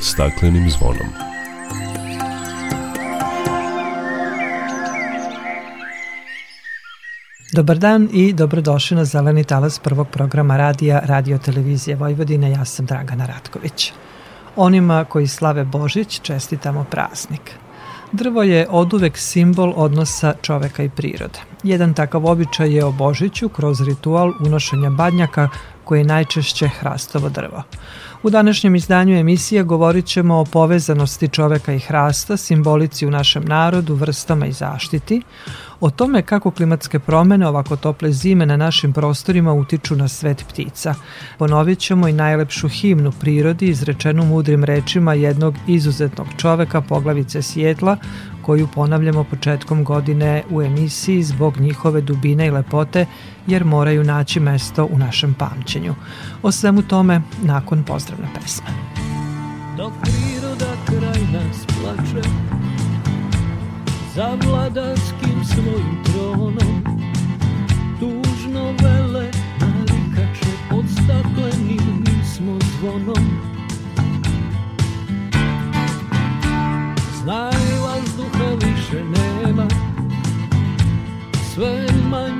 staklenim zvonom. Dobar dan i dobrodošli na Zeleni talas prvog programa radija Radio Televizije Vojvodine. Ja sam Dragana Ratković. Onima koji slave Božić čestitamo praznik. Drvo je oduvek simbol odnosa čoveka i prirode. Jedan takav običaj je o Božiću kroz ritual unošenja badnjaka koje je najčešće hrastovo drvo. U današnjem izdanju emisije govorit ćemo o povezanosti čoveka i hrasta, simbolici u našem narodu, vrstama i zaštiti, o tome kako klimatske promene ovako tople zime na našim prostorima utiču na svet ptica. Ponovit ćemo i najlepšu himnu prirodi izrečenu mudrim rečima jednog izuzetnog čoveka, poglavice Sjetla, koju ponavljamo početkom godine u emisiji zbog njihove dubine i lepote, jer moraju naći mesto u našem pamćenju. O svemu tome nakon pozdravna pesma. Dok priroda kraj nas plače Za vladarskim svojim tronom Tužno vele narikače Pod staklenim nismo zvonom Znaj vazduha više nema Sve manje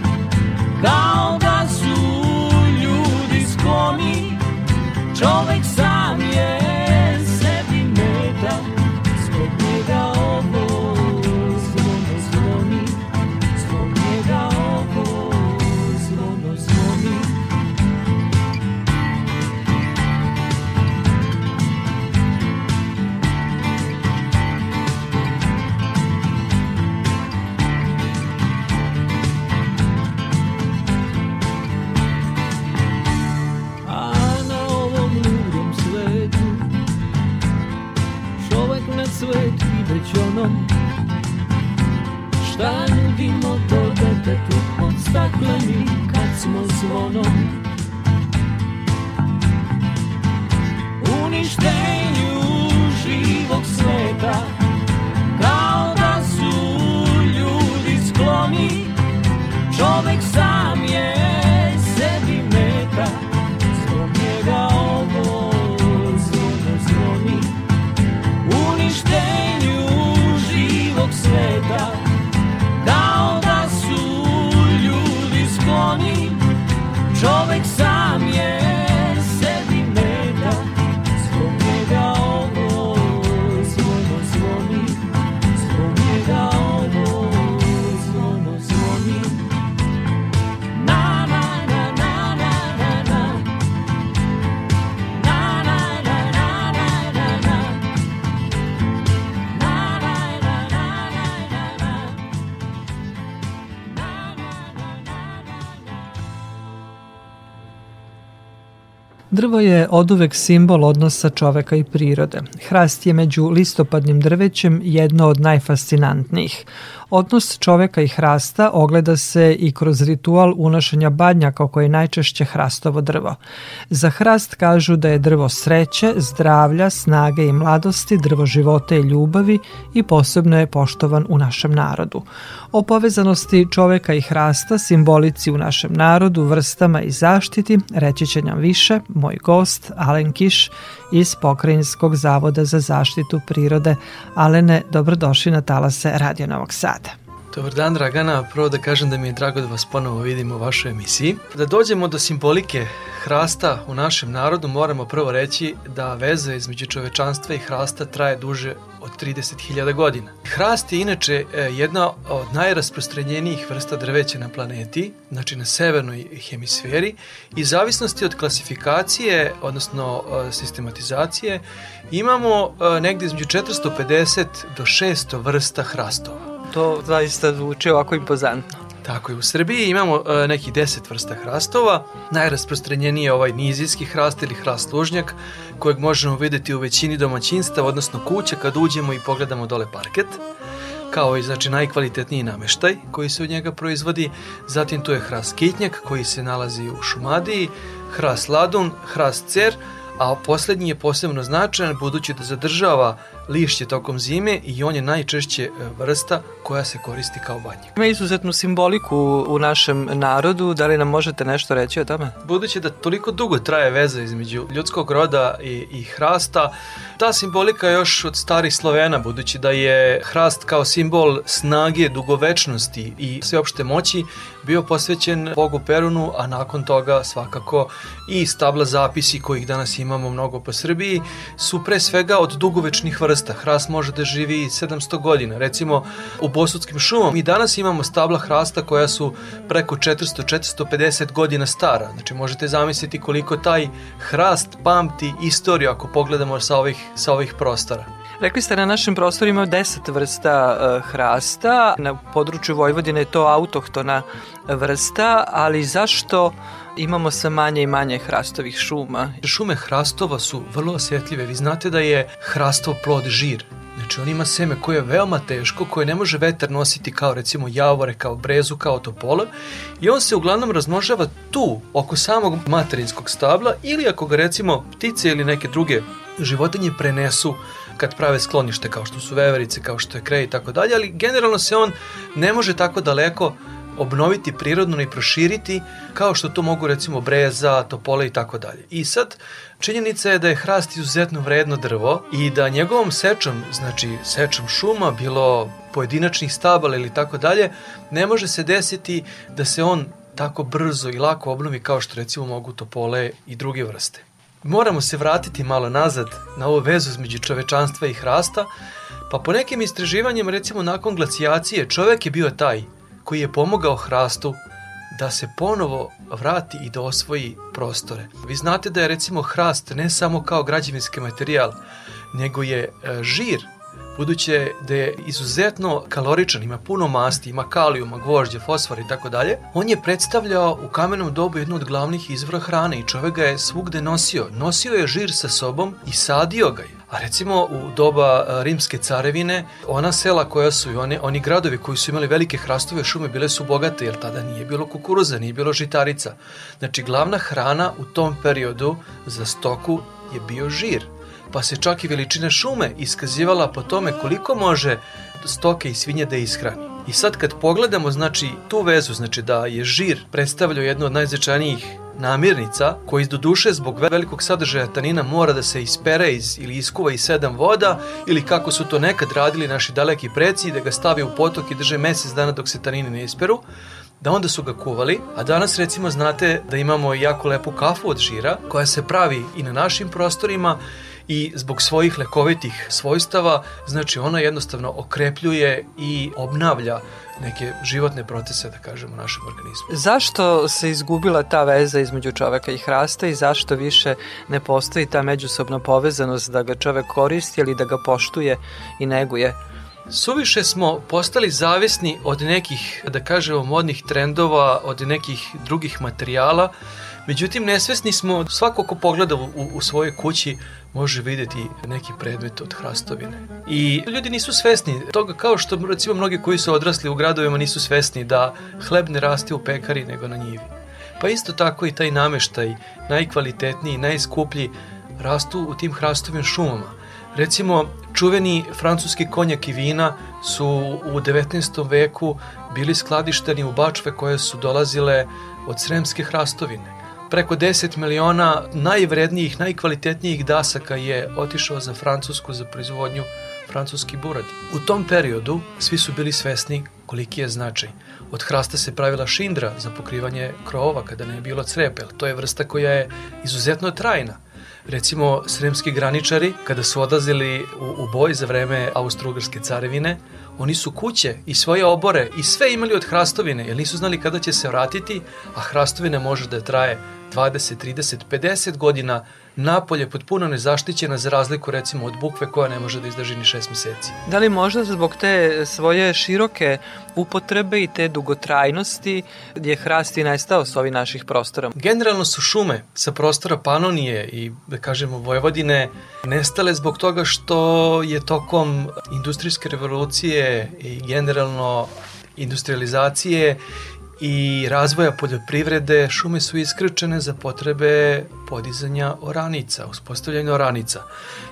Kao Drvo je oduvek simbol odnosa čoveka i prirode. Hrast je među listopadnim drvećem jedno od najfascinantnijih. Odnos čoveka i hrasta ogleda se i kroz ritual unošenja badnjaka koje je najčešće hrastovo drvo. Za hrast kažu da je drvo sreće, zdravlja, snage i mladosti, drvo života i ljubavi i posebno je poštovan u našem narodu. O povezanosti čoveka i hrasta, simbolici u našem narodu, vrstama i zaštiti, reći će nam više moj gost Alen Kiš iz Pokrajinskog zavoda za zaštitu prirode. Alene, dobrodošli na talase Radio Novog Sada. Dobar dan Dragana, prvo da kažem da mi je drago da vas ponovo vidim u vašoj emisiji. Da dođemo do simbolike hrasta u našem narodu, moramo prvo reći da veza između čovečanstva i hrasta traje duže od 30.000 godina. Hrast je inače e, jedna od najrasprostranjenijih vrsta drveća na planeti, znači na severnoj hemisferi, i zavisnosti od klasifikacije, odnosno e, sistematizacije, imamo e, negde između 450 do 600 vrsta hrastova. To zaista zvuči ovako impozantno. Tako je, u Srbiji imamo e, nekih deset vrsta hrastova. Najrasprostranjeniji je ovaj nizijski hrast ili hrast lužnjak, kojeg možemo videti u većini domaćinstava, odnosno kuće, kad uđemo i pogledamo dole parket kao i znači najkvalitetniji nameštaj koji se od njega proizvodi. Zatim tu je hrast kitnjak koji se nalazi u Šumadiji, hrast ladun, hrast cer, a poslednji je posebno značajan budući da zadržava lišće tokom zime i on je najčešće e, vrsta koja se koristi kao banjak. Ima izuzetnu simboliku u našem narodu, da li nam možete nešto reći o tome? Budući da toliko dugo traje veza između ljudskog roda i, i hrasta, ta simbolika je još od starih Slovena, budući da je hrast kao simbol snage, dugovečnosti i sveopšte moći bio posvećen Bogu Perunu, a nakon toga svakako i stabla zapisi kojih danas imamo mnogo po Srbiji su pre svega od dugovečnih vrsta. Hrast može da živi 700 godina. Recimo u Bosudskim šumom i danas imamo stabla hrasta koja su preko 400-450 godina stara. Znači možete zamisliti koliko taj hrast pamti istoriju ako pogledamo sa ovih, sa ovih prostora. Rekli ste na našem prostoru ima 10 vrsta uh, hrasta, na području Vojvodine je to autohtona vrsta, ali zašto imamo sve manje i manje hrastovih šuma? Šume hrastova su vrlo osjetljive. Vi znate da je hrastov plod žir. Znači on ima seme koje je veoma teško, koje ne može vetar nositi kao recimo javore, kao brezu, kao topole i on se uglavnom razmnožava tu, oko samog materinskog stabla ili ako ga recimo ptice ili neke druge životinje prenesu kad prave sklonište kao što su veverice, kao što je krej i tako dalje, ali generalno se on ne može tako daleko obnoviti prirodno i proširiti kao što to mogu recimo breza, topole i tako dalje. I sad činjenica je da je hrast izuzetno vredno drvo i da njegovom sečom, znači sečom šuma, bilo pojedinačnih stabala ili tako dalje, ne može se desiti da se on tako brzo i lako obnovi kao što recimo mogu topole i druge vrste. Moramo se vratiti malo nazad na ovu vezu između čovečanstva i hrasta, pa po nekim istraživanjima, recimo nakon glacijacije, čovek je bio taj koji je pomogao hrastu da se ponovo vrati i da osvoji prostore. Vi znate da je recimo hrast ne samo kao građevinski materijal, nego je e, žir buduće da je izuzetno kaloričan, ima puno masti, ima kalijuma, gvožđe, fosfor i tako dalje, on je predstavljao u kamenom dobu jednu od glavnih izvora hrane i čovek ga je svugde nosio. Nosio je žir sa sobom i sadio ga je. A recimo u doba rimske carevine, ona sela koja su i one, oni gradovi koji su imali velike hrastove šume bile su bogate, jer tada nije bilo kukuruza, nije bilo žitarica. Znači, glavna hrana u tom periodu za stoku je bio žir pa se čak i veličina šume iskazivala po tome koliko može stoke i svinje da ishrani. I sad kad pogledamo znači tu vezu, znači da je žir predstavljao jednu od najznačajnijih namirnica, koji do duše zbog velikog sadržaja tanina mora da se ispere iz, ili iskuva iz sedam voda, ili kako su to nekad radili naši daleki preci, da ga stave u potok i drže mesec dana dok se tanini ne isperu, da onda su ga kuvali, a danas recimo znate da imamo jako lepu kafu od žira, koja se pravi i na našim prostorima i zbog svojih lekovitih svojstava, znači ona jednostavno okrepljuje i obnavlja neke životne procese, da kažemo, u našem organizmu. Zašto se izgubila ta veza između čoveka i hrasta i zašto više ne postoji ta međusobna povezanost da ga čovek koristi ili da ga poštuje i neguje? Suviše smo postali zavisni od nekih, da kažemo, modnih trendova, od nekih drugih materijala, međutim nesvesni smo, svako ko pogleda u, u svojoj kući može videti neki predmet od hrastovine. I ljudi nisu svesni toga kao što recimo mnogi koji su odrasli u gradovima nisu svesni da hleb ne raste u pekari nego na njivi. Pa isto tako i taj nameštaj, najkvalitetniji, najskuplji, rastu u tim hrastovim šumama. Recimo, čuveni francuski konjak i vina su u 19. veku bili skladišteni u bačve koje su dolazile od sremske hrastovine preko 10 miliona najvrednijih, najkvalitetnijih dasaka je otišao za Francusku za proizvodnju francuski buradi. U tom periodu svi su bili svesni koliki je značaj. Od hrasta se pravila šindra za pokrivanje krovova kada ne je bilo crepe, to je vrsta koja je izuzetno trajna. Recimo, sremski graničari, kada su odlazili u, u boj za vreme Austro-Ugrske carevine, oni su kuće i svoje obore i sve imali od hrastovine, jer nisu znali kada će se vratiti, a hrastovina može da traje 20, 30, 50 godina napolje potpuno nezaštićena za razliku recimo od bukve koja ne može da izdrži ni šest meseci. Da li možda zbog te svoje široke upotrebe i te dugotrajnosti je hrast i nestao s ovih naših prostora? Generalno su šume sa prostora Panonije i da kažemo Vojvodine nestale zbog toga što je tokom industrijske revolucije i generalno industrializacije i razvoja poljoprivrede šume su iskrčene za potrebe podizanja oranica, uspostavljanja oranica.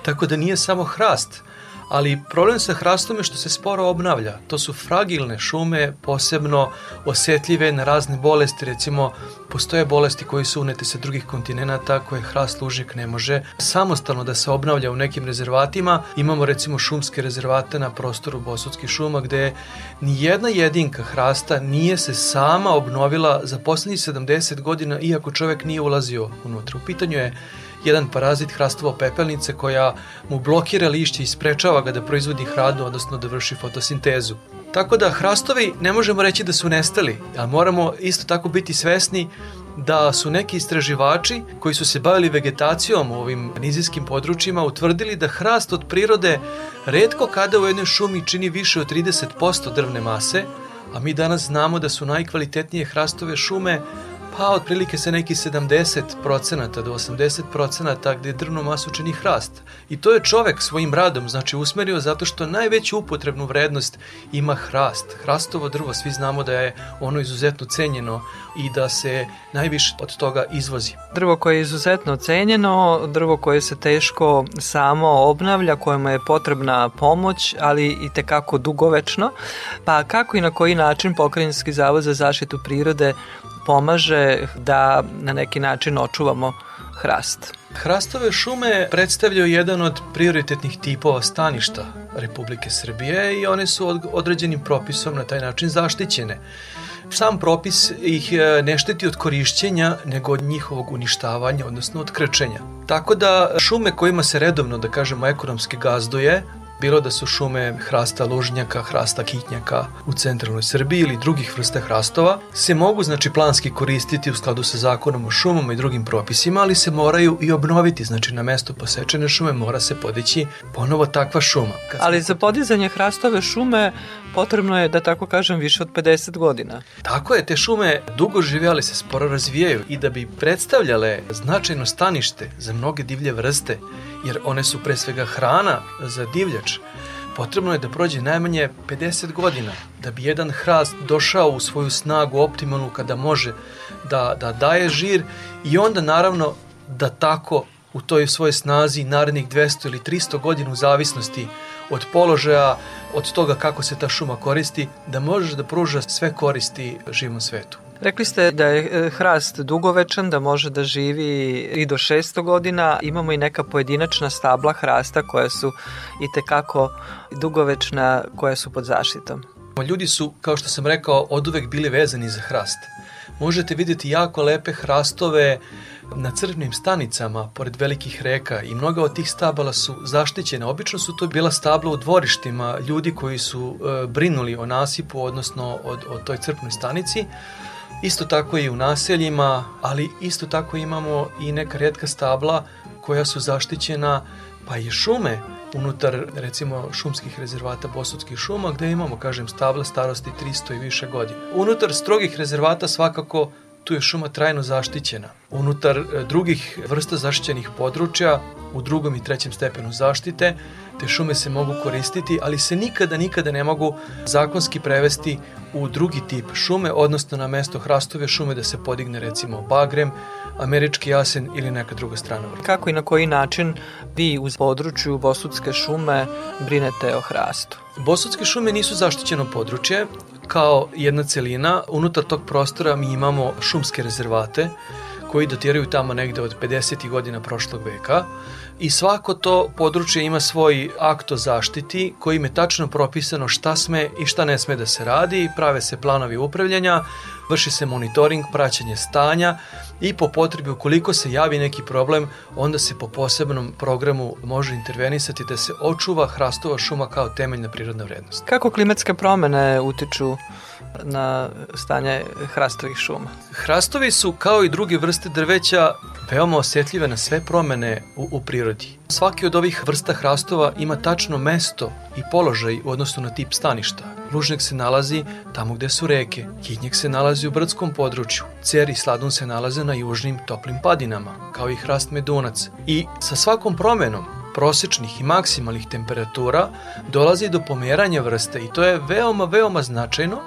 Tako da nije samo hrast, ali problem sa hrastom je što se sporo obnavlja. To su fragilne šume, posebno osetljive na razne bolesti, recimo postoje bolesti koji su unete sa drugih kontinenta koje hrast lužnjak ne može samostalno da se obnavlja u nekim rezervatima. Imamo recimo šumske rezervate na prostoru Bosutskih šuma gde ni jedna jedinka hrasta nije se sama obnovila za poslednjih 70 godina iako čovek nije ulazio unutra. U pitanju je jedan parazit hrastovo pepelnice koja mu blokira lišće i sprečava ga da proizvodi hranu, odnosno da vrši fotosintezu. Tako da hrastovi ne možemo reći da su nestali, a moramo isto tako biti svesni da su neki istraživači koji su se bavili vegetacijom u ovim nizijskim područjima utvrdili da hrast od prirode redko kada u jednoj šumi čini više od 30% drvne mase, a mi danas znamo da su najkvalitetnije hrastove šume pa otprilike se neki 70% do 80% gde drvnu masu čini hrast. I to je čovek svojim radom znači usmerio zato što najveću upotrebnu vrednost ima hrast. Hrastovo drvo, svi znamo da je ono izuzetno cenjeno i da se najviše od toga izvozi. Drvo koje je izuzetno cenjeno, drvo koje se teško samo obnavlja, kojemu je potrebna pomoć, ali i tekako dugovečno. Pa kako i na koji način Pokrajinski zavod za zaštitu prirode pomaže da na neki način očuvamo hrast. Hrastove šume predstavljaju jedan od prioritetnih tipova staništa Republike Srbije i one su određenim propisom na taj način zaštićene. Sam propis ih e, ne šteti od korišćenja, nego od njihovog uništavanja, odnosno od krčenja. Tako da šume kojima se redovno, da kažemo, ekonomski gazduje, bilo da su šume hrasta lužnjaka, hrasta kitnjaka u centralnoj Srbiji ili drugih vrsta hrastova, se mogu znači planski koristiti u skladu sa zakonom o šumama i drugim propisima, ali se moraju i obnoviti, znači na mesto posečene šume mora se podići ponovo takva šuma. Kad ali za podizanje hrastove šume potrebno je, da tako kažem, više od 50 godina. Tako je, te šume dugo žive, ali se sporo razvijaju i da bi predstavljale značajno stanište za mnoge divlje vrste, jer one su pre svega hrana za divljač, potrebno je da prođe najmanje 50 godina da bi jedan hrast došao u svoju snagu optimalnu kada može da, da daje žir i onda naravno da tako u toj svojoj snazi narednih 200 ili 300 godina u zavisnosti od položaja, od toga kako se ta šuma koristi, da možeš da pruža sve koristi živom svetu. Rekli ste da je e, hrast dugovečan, da može da živi i do 600 godina. Imamo i neka pojedinačna stabla hrasta koja su i tekako dugovečna, koja su pod zaštitom. Ljudi su, kao što sam rekao, od uvek bili vezani za hrast. Možete vidjeti jako lepe hrastove na crvnim stanicama pored velikih reka i mnoga od tih stabala su zaštićene. Obično su to bila stabla u dvorištima ljudi koji su e, brinuli o nasipu, odnosno o, o toj crpnoj stanici. Isto tako i u naseljima, ali isto tako imamo i neka redka stabla koja su zaštićena pa i šume unutar recimo šumskih rezervata Bosutskih šuma gde imamo, kažem, stabla starosti 300 i više godina. Unutar strogih rezervata svakako tu je šuma trajno zaštićena. Unutar e, drugih vrsta zaštićenih područja, u drugom i trećem stepenu zaštite, te šume se mogu koristiti, ali se nikada, nikada ne mogu zakonski prevesti u drugi tip šume, odnosno na mesto hrastove šume da se podigne recimo bagrem, američki jasen ili neka druga strana. Kako i na koji način vi u području Bosutske šume brinete o hrastu? Bosutske šume nisu zaštićeno područje, kao jedna celina. Unutar tog prostora mi imamo šumske rezervate koji datiraju tamo negde od 50. godina prošlog veka. i svako to područje ima svoj akt o zaštiti kojim je tačno propisano šta sme i šta ne sme da se radi, prave se planovi upravljanja, vrši se monitoring, praćenje stanja i po potrebi ukoliko se javi neki problem, onda se po posebnom programu može intervenisati da se očuva hrastova šuma kao temeljna prirodna vrednost. Kako klimatske promene utiču na stanje hrastovih šuma? Hrastovi su kao i druge vrste drveća veoma osetljive na sve promene u, u prirodi. Svaki od ovih vrsta hrastova ima tačno mesto i položaj u odnosu na tip staništa. Lužnjak se nalazi tamo gde su reke, kitnjak se nalazi u brdskom području, cer i sladun se nalaze na južnim toplim padinama, kao i hrast medunac. I sa svakom promenom prosečnih i maksimalnih temperatura dolazi do pomeranja vrste i to je veoma, veoma značajno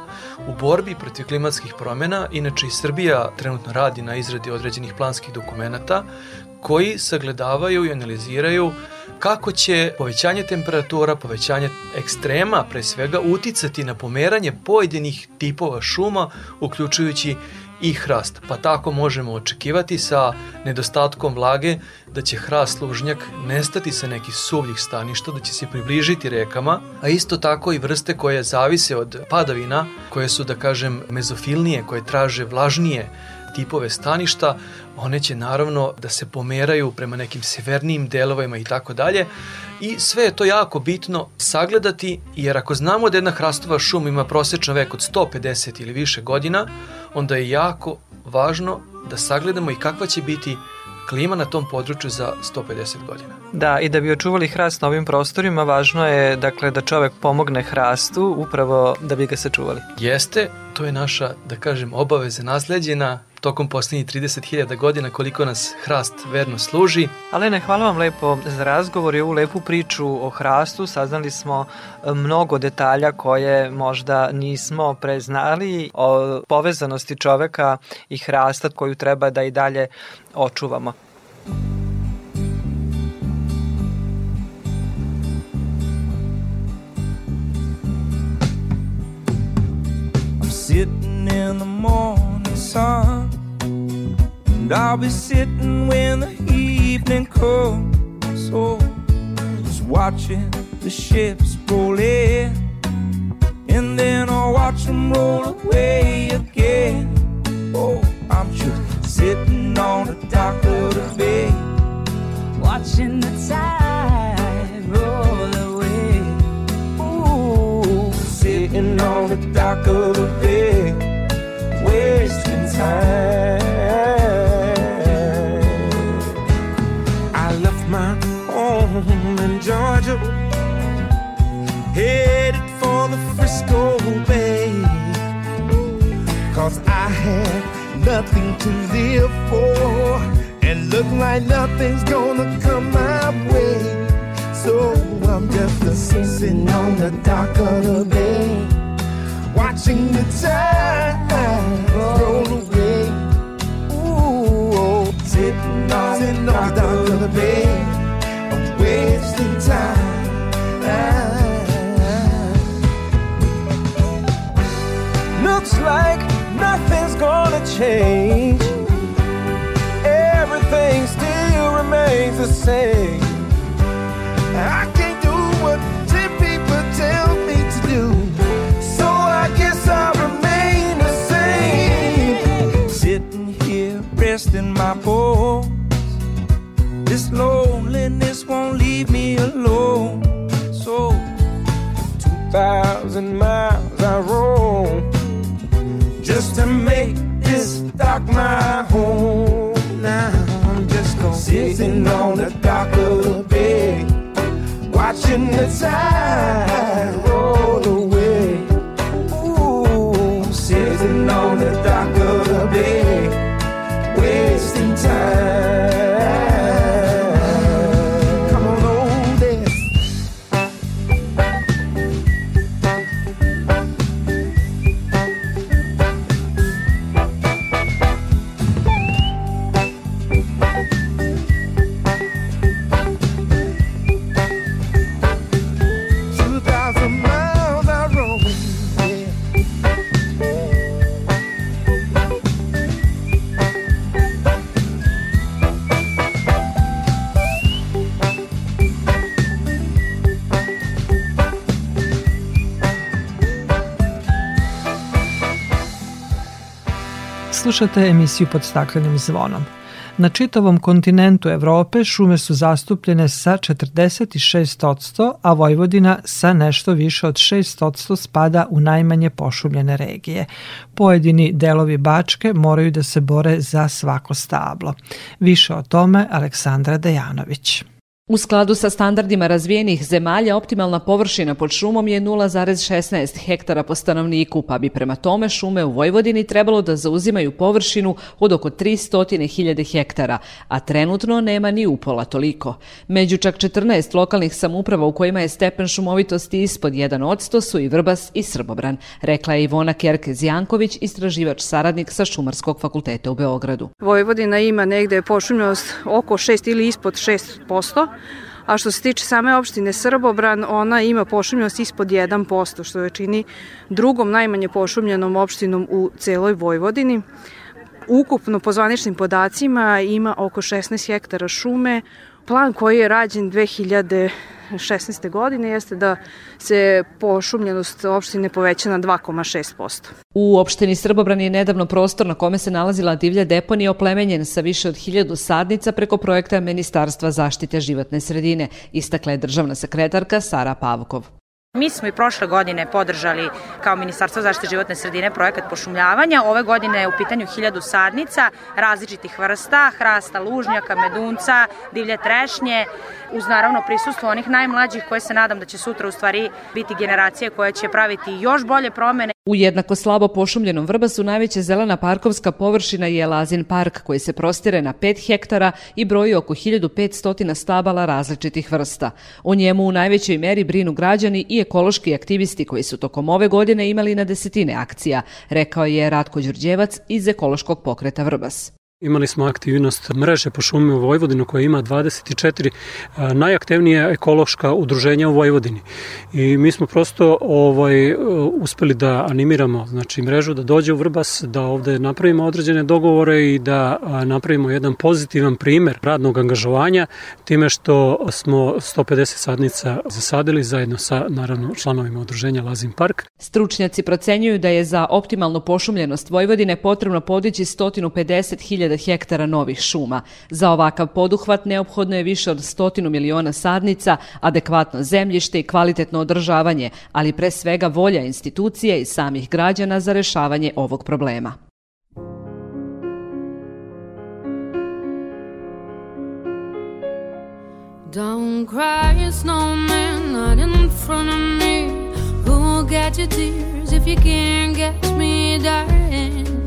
u borbi protiv klimatskih promjena. Inače i Srbija trenutno radi na izradi određenih planskih dokumenta koji sagledavaju i analiziraju kako će povećanje temperatura, povećanje ekstrema pre svega uticati na pomeranje pojedinih tipova šuma, uključujući i hrast. Pa tako možemo očekivati sa nedostatkom vlage da će hrast lužnjak nestati sa nekih suvljih staništa, da će se približiti rekama, a isto tako i vrste koje zavise od padavina, koje su da kažem mezofilnije, koje traže vlažnije tipove staništa, one će naravno da se pomeraju prema nekim severnijim delovima i tako dalje i sve je to jako bitno sagledati jer ako znamo da jedna hrastova šuma ima prosečan vek od 150 ili više godina, onda je jako važno da sagledamo i kakva će biti klima na tom području za 150 godina. Da, i da bi očuvali hrast na ovim prostorima, važno je dakle da čovek pomogne hrastu upravo da bi ga sačuvali. Jeste, to je naša, da kažem, obaveza nasleđena tokom poslednjih 30.000 godina koliko nas hrast verno služi. Alene, hvala vam lepo za razgovor i ovu lepu priču o hrastu. Saznali smo e, mnogo detalja koje možda nismo preznali o povezanosti čoveka i hrasta koju treba da i dalje očuvamo. sitting in the morning sun. And I'll be sitting when the evening comes. So just watching the ships roll in. And then I'll watch them roll away again. Oh, I'm just sitting on the dock of the bay. Watching the tide roll away. Ooh, sitting on the dock of the bay, time. I left my home in Georgia, headed for the Frisco Bay, cause I had nothing to live for. And look like nothing's gonna come my way. So I'm just a sitting on the dock of the bay, watching the tide roll sitting on, sitting on the dock of the bay, I'm wasting time. Looks like nothing's gonna change. Everything still remains the same. I here resting my bones. This loneliness won't leave me alone. So, 2,000 miles I roam just to make this dock my home. Now I'm just gonna sitting on the dock of the bay, watching the tide slušate emisiju pod staklenim zvonom. Na čitavom kontinentu Evrope šume su zastupljene sa 46%, a Vojvodina sa nešto više od 6% spada u najmanje pošumljene regije. Pojedini delovi Bačke moraju da se bore za svako stablo. Više o tome Aleksandra Dejanović. U skladu sa standardima razvijenih zemalja, optimalna površina pod šumom je 0,16 hektara po stanovniku, pa bi prema tome šume u Vojvodini trebalo da zauzimaju površinu od oko 300.000 hektara, a trenutno nema ni upola toliko. Među čak 14 lokalnih samuprava u kojima je stepen šumovitosti ispod 1% su i Vrbas i Srbobran, rekla je Ivona Kerkez-Janković, istraživač saradnik sa Šumarskog fakulteta u Beogradu. Vojvodina ima negde pošumljenost oko 6 ili ispod 6%, a što se tiče same opštine Srbobran, ona ima pošumljenost ispod 1%, što je čini drugom najmanje pošumljenom opštinom u celoj Vojvodini. Ukupno po zvaničnim podacima ima oko 16 hektara šume. Plan koji je rađen 2000 2016. godine jeste da se pošumljenost opštine poveća na 2,6%. U opštini Srbobran je nedavno prostor na kome se nalazila divlja deponija oplemenjen sa više od hiljadu sadnica preko projekta Ministarstva zaštite životne sredine, istakla je državna sekretarka Sara Pavkov. Mi smo i prošle godine podržali kao Ministarstvo zaštite životne sredine projekat pošumljavanja. Ove godine je u pitanju hiljadu sadnica različitih vrsta, hrasta, lužnjaka, medunca, divlje trešnje, uz naravno prisustvo onih najmlađih koje se nadam da će sutra u stvari biti generacije koje će praviti još bolje promene. U jednako slabo pošumljenom Vrbasu najveća zelena parkovska površina je Lazin park koji se prostire na 5 hektara i broji oko 1500 stabala različitih vrsta. O njemu u najvećoj meri brinu građani i ekološki aktivisti koji su tokom ove godine imali na desetine akcija, rekao je Ratko Đurđevac iz ekološkog pokreta Vrbas. Imali smo aktivnost mreže po šumi u Vojvodinu koja ima 24 najaktivnija ekološka udruženja u Vojvodini. I mi smo prosto ovaj uspeli da animiramo znači mrežu da dođe u Vrbas, da ovde napravimo određene dogovore i da napravimo jedan pozitivan primer radnog angažovanja time što smo 150 sadnica zasadili zajedno sa naravno članovima udruženja Lazim Park. Stručnjaci procenjuju da je za optimalnu pošumljenost Vojvodine potrebno podići 150.000 hiljada hektara novih šuma. Za ovakav poduhvat neophodno je više od stotinu miliona sadnica, adekvatno zemljište i kvalitetno održavanje, ali pre svega volja institucije i samih građana za rešavanje ovog problema. Don't cry, snowman, not in front of me. Who'll get your tears if you can't catch me, darling?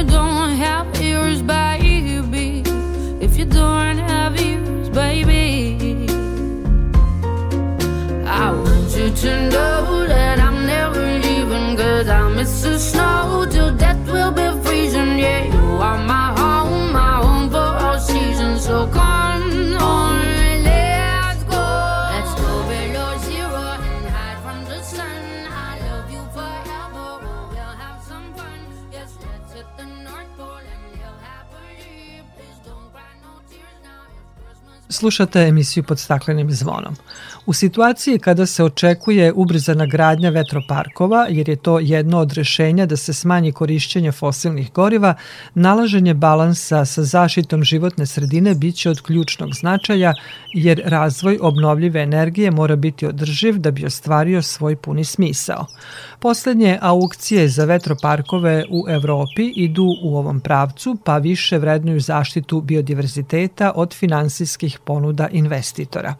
You don't Slušate emisiju pod staklenim zvonom. U situaciji kada se očekuje ubrzana gradnja vetroparkova, jer je to jedno od rešenja da se smanji korišćenje fosilnih goriva, nalaženje balansa sa zaštitom životne sredine biće od ključnog značaja, jer razvoj obnovljive energije mora biti održiv da bi ostvario svoj puni smisao. Poslednje aukcije za vetroparkove u Evropi idu u ovom pravcu, pa više vrednuju zaštitu biodiverziteta od finansijskih ponuda investitora.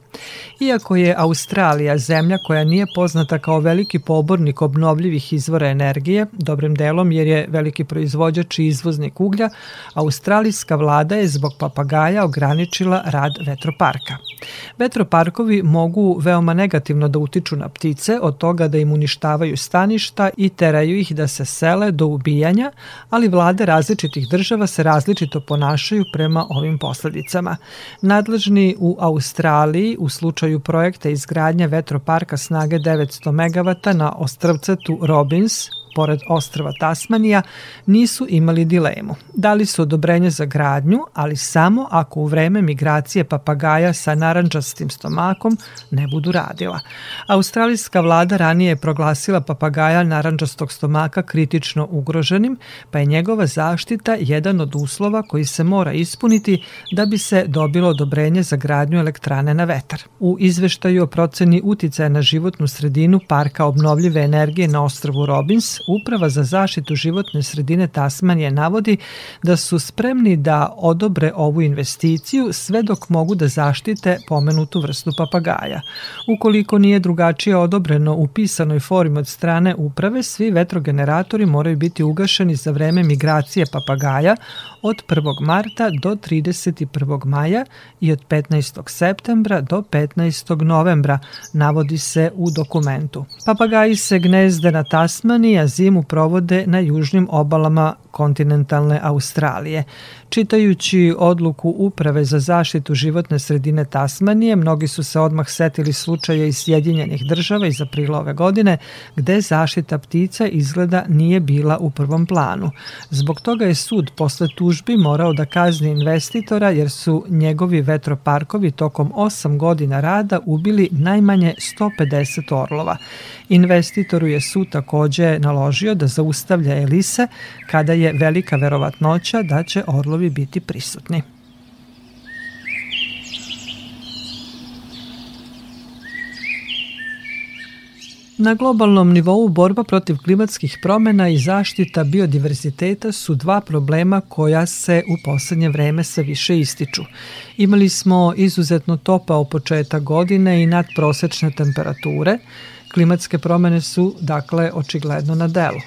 Iako je Australija zemlja koja nije poznata kao veliki pobornik obnovljivih izvora energije, dobrim delom jer je veliki proizvođač i izvoznik uglja, australijska vlada je zbog papagaja ograničila rad vetroparka. Vetroparkovi mogu veoma negativno da utiču na ptice, od toga da im uništavaju staništa i teraju ih da se sele do ubijanja, ali vlade različitih država se različito ponašaju prema ovim posledicama. Nadležni u Australiji u slučaju projekta izgradnje vetroparka snage 900 MW na ostrvcetu Robins pored ostrava Tasmanija, nisu imali dilemu. Dali su odobrenje za gradnju, ali samo ako u vreme migracije papagaja sa naranđastim stomakom ne budu radila. Australijska vlada ranije je proglasila papagaja naranđastog stomaka kritično ugroženim, pa je njegova zaštita jedan od uslova koji se mora ispuniti da bi se dobilo odobrenje za gradnju elektrane na vetar. U izveštaju o proceni uticaja na životnu sredinu Parka obnovljive energije na ostrvu Robins Uprava za zaštitu životne sredine Tasmanije navodi da su spremni da odobre ovu investiciju sve dok mogu da zaštite pomenutu vrstu papagaja. Ukoliko nije drugačije odobreno u pisanoj formi od strane uprave, svi vetrogeneratori moraju biti ugašeni za vreme migracije papagaja od 1. marta do 31. maja i od 15. septembra do 15. novembra, navodi se u dokumentu. Papagaji se gnezde na Tasmaniji, a zimu provode na južnim obalama kontinentalne Australije. Čitajući odluku Uprave za zaštitu životne sredine Tasmanije, mnogi su se odmah setili slučaja iz Sjedinjenih država iz aprila ove godine, gde zaštita ptica izgleda nije bila u prvom planu. Zbog toga je sud posle tužbi morao da kazni investitora jer su njegovi vetroparkovi tokom 8 godina rada ubili najmanje 150 orlova. Investitoru je sud takođe naložio da zaustavlja elise kada je velika verovatnoća da će orlovi biti prisutni. Na globalnom nivou borba protiv klimatskih promena i zaštita biodiverziteta su dva problema koja se u poslednje vreme sve više ističu. Imali smo izuzetno topao početak godine i nadprosečne temperature. Klimatske promene su, dakle, očigledno na delu.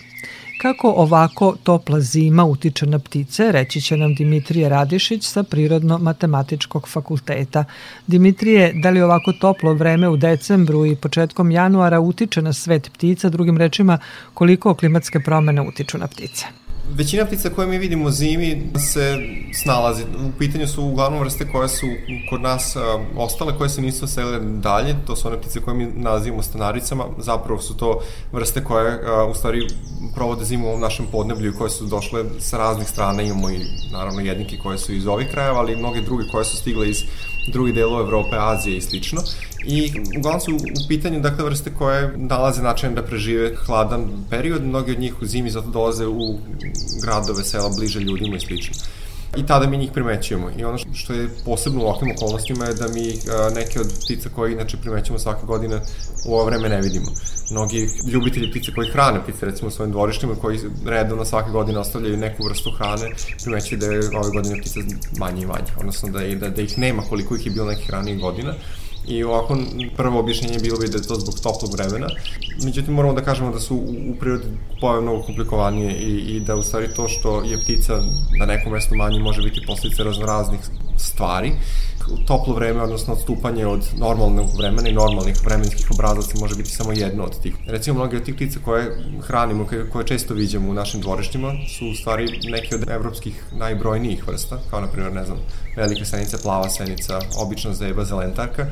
Kako ovako topla zima utiče na ptice, reći će nam Dimitrije Radišić sa Prirodno-matematičkog fakulteta. Dimitrije, da li ovako toplo vreme u decembru i početkom januara utiče na svet ptica, drugim rečima koliko klimatske promene utiču na ptice? Većina ptica koje mi vidimo zimi se snalazi. U pitanju su uglavnom vrste koje su kod nas ostale, koje se nisu selile dalje. To su one ptice koje mi nazivamo stanaricama. Zapravo su to vrste koje u stvari provode zimu u našem podneblju i koje su došle sa raznih strana. Imamo i naravno jednike koje su iz ovih krajeva, ali i mnoge druge koje su stigle iz drugih delova Evrope, Azije i slično. I uglavnom su u pitanju dakle vrste koje nalaze način da prežive hladan period, mnogi od njih u zimi zato dolaze u gradove, sela bliže ljudima i slično i tada mi njih primećujemo. I ono što je posebno u ovakvim okolnostima je da mi neke od ptica koje inače primećujemo svake godine u ovo vreme ne vidimo. Mnogi ljubitelji ptice koji hrane ptice recimo u svojim dvorištima koji redovno svake godine ostavljaju neku vrstu hrane primećuju da je ove godine ptica manje i manje, odnosno da, je, da, da ih nema koliko ih je bilo nekih ranijih godina I ovako prvo objašnjenje bilo bi da je to zbog toplog vremena. Međutim, moramo da kažemo da su u prirodi pojave mnogo komplikovanije i, i da u stvari to što je ptica na nekom mestu manje može biti posljedice raznoraznih stvari. Toplo vreme, odnosno odstupanje od normalnog vremena i normalnih vremenskih obrazaca može biti samo jedno od tih. Recimo, mnoge od tih ptica koje hranimo, koje često viđamo u našim dvorištima, su u stvari neke od evropskih najbrojnijih vrsta, kao na primjer, ne znam, velika senica, plava senica, obična zeba, zelentarka,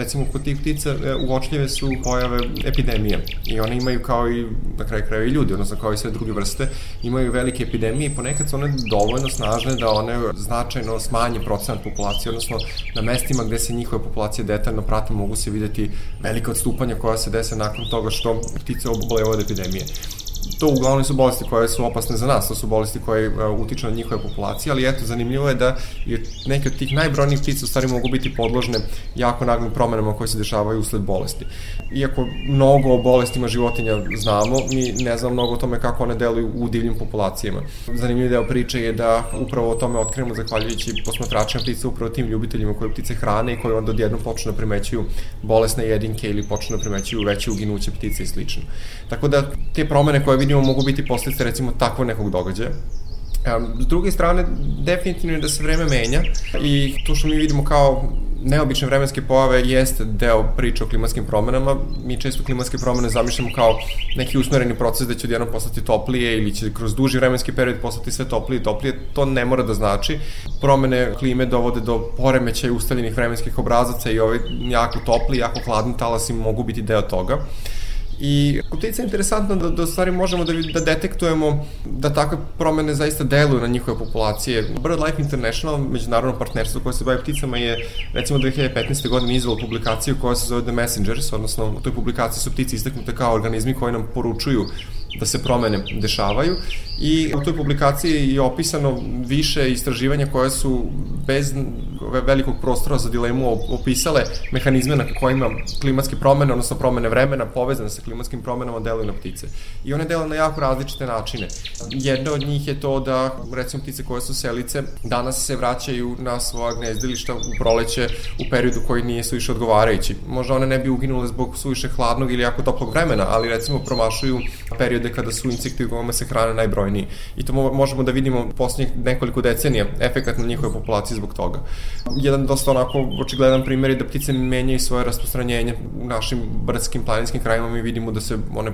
recimo kod tih ptica e, uočljive su pojave epidemije. I one imaju kao i na kraju kraju i ljudi, odnosno kao i sve druge vrste, imaju velike epidemije i ponekad su one dovoljno snažne da one značajno smanje procenat populacije, odnosno na mestima gde se njihove populacije detaljno prate mogu se videti velike odstupanja koja se dese nakon toga što ptice obole od epidemije to uglavnom su bolesti koje su opasne za nas, to su bolesti koje uh, utiču na njihove populacije, ali eto, zanimljivo je da je neke od tih najbrojnijih ptica u stvari mogu biti podložne jako naglim promenama koje se dešavaju usled bolesti. Iako mnogo o bolestima životinja znamo, mi ne znamo mnogo o tome kako one deluju u divljim populacijama. Zanimljiv deo priče je da upravo o tome otkrijemo zahvaljujući posmatračima ptica, upravo tim ljubiteljima koje ptice hrane i koji onda odjednom počnu da primećuju bolesne jedinke ili počnu da primećuju veće uginuće ptice i slično. Tako da te promene koje vidimo mogu biti posledice recimo takvog nekog događaja. S druge strane, definitivno je da se vreme menja i to što mi vidimo kao neobične vremenske pojave jeste deo priče o klimatskim promenama. Mi često klimatske promene zamišljamo kao neki usmereni proces da će odjednom postati toplije ili će kroz duži vremenski period postati sve toplije i toplije. To ne mora da znači. Promene klime dovode do poremećaja ustaljenih vremenskih obrazaca i ovaj jako topli, jako hladni talasi mogu biti deo toga. I kod ptica je interesantno da, da stvari možemo da, da detektujemo da takve promene zaista deluju na njihove populacije. BirdLife International, međunarodno partnerstvo koje se bavi pticama, je recimo 2015. godine izvalo publikaciju koja se zove The Messengers, odnosno u toj publikaciji su ptice istaknute kao organizmi koji nam poručuju da se promene dešavaju i u toj publikaciji je opisano više istraživanja koje su bez velikog prostora za dilemu opisale mehanizme na kojima klimatske promene, odnosno promene vremena povezane sa klimatskim promenama deluju na ptice. I one deluju na jako različite načine. Jedna od njih je to da, recimo, ptice koje su selice, danas se vraćaju na svoja gnezdilišta u proleće u periodu koji nije suviše odgovarajući. Možda one ne bi uginule zbog suviše hladnog ili jako toplog vremena, ali recimo promašuju periode kada su insekti kojima se hrane najbrojniji. I to možemo da vidimo poslednjih nekoliko decenija efekat na njihove populacije zbog toga. Jedan dosta onako očigledan primjer je da ptice menjaju svoje rasprostranjenje u našim brdskim planinskim krajima mi vidimo da se one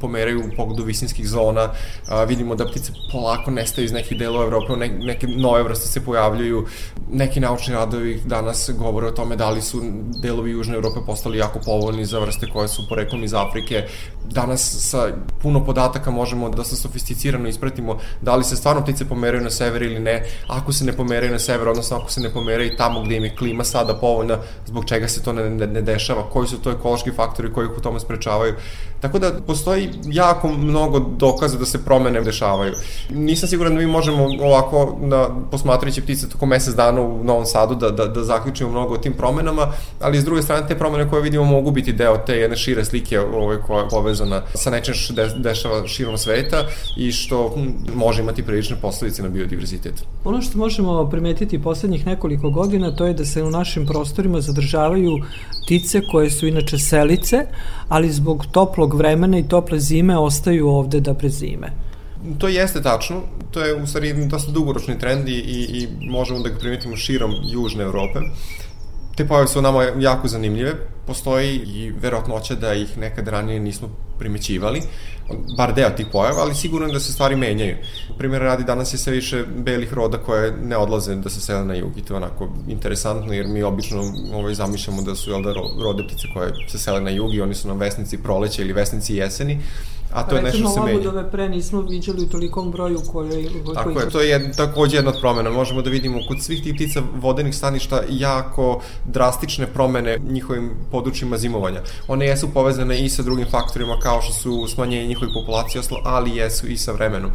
pomeraju u pogledu visinskih zona, a, vidimo da ptice polako nestaju iz nekih delova Evrope, ne, neke nove vrste se pojavljuju, neki naučni radovi danas govore o tome da li su delovi Južne Evrope postali jako povoljni za vrste koje su poreklom iz Afrike. Danas sa puno podataka možemo da se sofisticirano ispratimo da li se stvarno ptice pomeraju na sever ili ne, ako se ne pomeraju na sever, odnosno ako se ne pomeraju tamo gde im je klima sada povoljna, zbog čega se to ne, ne, ne dešava, koji su to ekološki faktori koji ih u tome sprečavaju. Tako da postoji jako mnogo dokaza da se promene dešavaju. Nisam siguran da mi možemo ovako na posmatrajući ptice toko mesec dana u Novom Sadu da, da, da zaključimo mnogo o tim promenama, ali s druge strane te promene koje vidimo mogu biti deo te jedne šire slike ovaj, koja je povezana sa nečem što de, dešava širom sveta i što hm, može imati prilične posledice na biodiverzitet. Ono što možemo primetiti poslednjih nekoliko godina to je da se u našim prostorima zadržavaju ptice koje su inače selice, ali zbog toplog vremena i tople zime ostaju ovde da prezime. To jeste tačno, to je u stvari dosta dugoročni trend i, i, i možemo da ga primetimo širom Južne Evrope. Te pojave su nama jako zanimljive, postoji i verovatnoća da ih nekad ranije nismo primećivali, bar deo tih pojava, ali sigurno je da se stvari menjaju. Primjer radi, danas je sve više belih roda koje ne odlaze da se sele na jug i to je onako interesantno jer mi obično ovaj, zamišljamo da su jel da, rode ptice koje se sele na jug i oni su nam vesnici proleća ili vesnici jeseni, a to je nešto se menja. Recimo pre nismo viđali u tolikom broju koje... Tako koji... je, to je jed, takođe jedna od promena. Možemo da vidimo kod svih tih ptica vodenih staništa jako drastične promene njihovim područjima zimovanja. One jesu povezane i sa drugim faktorima kao što su smanjenje njihovih populacija, ali jesu i sa vremenom.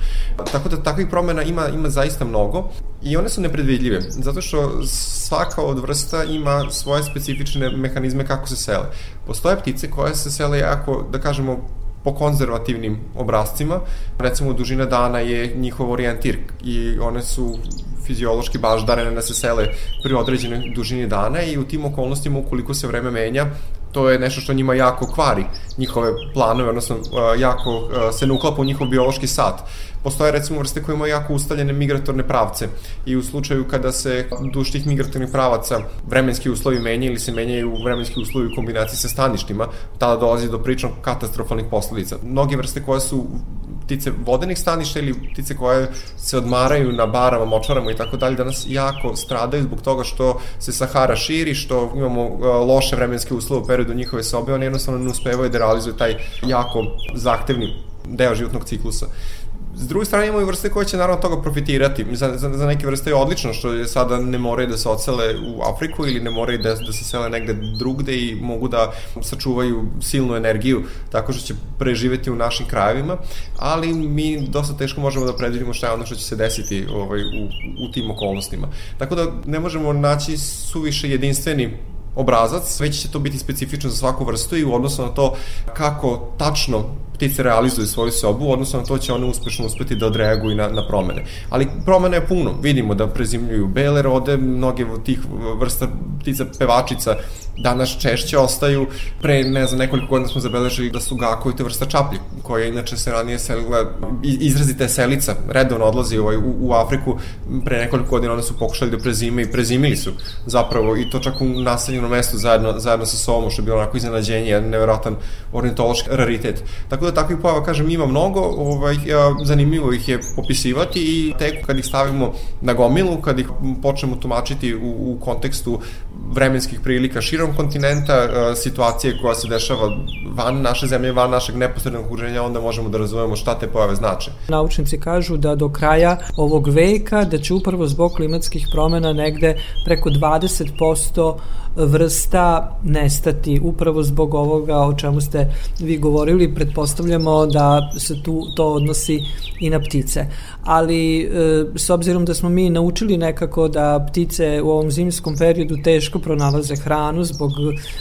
Tako da takvih promena ima, ima zaista mnogo i one su nepredvidljive, zato što svaka od vrsta ima svoje specifične mehanizme kako se sele. Postoje ptice koje se sele jako, da kažemo, po konzervativnim obrazcima. Recimo, dužina dana je njihov orijentir i one su fiziološki baždarene da se sele pri određenoj dužini dana i u tim okolnostima ukoliko se vreme menja, to je nešto što njima jako kvari njihove planove, odnosno jako se ne uklapa u njihov biološki sat. Postoje recimo vrste koje imaju jako ustaljene migratorne pravce i u slučaju kada se duž tih migratornih pravaca vremenski uslovi menjaju ili se menjaju vremenski uslovi u kombinaciji sa staništima, tada dolazi do pričnog katastrofalnih posledica. Mnoge vrste koje su ptice vodenih staništa ili ptice koje se odmaraju na barama, močvarama i tako dalje, danas jako stradaju zbog toga što se Sahara širi, što imamo uh, loše vremenske uslove u periodu njihove sobe, oni jednostavno ne uspevaju da realizuju taj jako zahtevni deo životnog ciklusa. S druge strane imamo i vrste koje će naravno toga profitirati. Za, za, za neke vrste je odlično što je sada ne moraju da se ocele u Afriku ili ne moraju da, da se sele negde drugde i mogu da sačuvaju silnu energiju tako što će preživeti u našim krajevima, ali mi dosta teško možemo da predvidimo šta je ono što će se desiti ovaj, u, u tim okolnostima. Tako da ne možemo naći suviše jedinstveni obrazac, već će to biti specifično za svaku vrstu i u odnosu na to kako tačno ptice realizuju svoju sobu, odnosno na to će one uspešno uspeti da odreaguju na, na promene. Ali promene je puno. Vidimo da prezimljuju bele rode, mnoge od tih vrsta ptica pevačica danas češće ostaju. Pre, ne znam, nekoliko godina smo zabeležili da su gakovi te vrsta čaplji, koja inače se ranije selila, izrazite selica, redovno odlazi ovaj, u, u Afriku. Pre nekoliko godina one su pokušali da prezime i prezimili su zapravo i to čak u naseljenom mestu zajedno, zajedno sa sobom, što je bilo onako iznenađenje, jedan nevjerojatan ornitološki raritet. Tako da takvih pojava, kažem, ima mnogo, ovaj, zanimljivo ih je popisivati i tek kad ih stavimo na gomilu, kad ih počnemo tumačiti u, u kontekstu vremenskih prilika širom kontinenta, e, situacije koja se dešava van naše zemlje, van našeg neposrednog okruženja, onda možemo da razumemo šta te pojave znače. Naučnici kažu da do kraja ovog veka da će upravo zbog klimatskih promena negde preko 20% vrsta nestati upravo zbog ovoga o čemu ste vi govorili, pretpostavljamo da se tu to odnosi i na ptice. Ali e, s obzirom da smo mi naučili nekako da ptice u ovom zimskom periodu teško pronalaze hranu zbog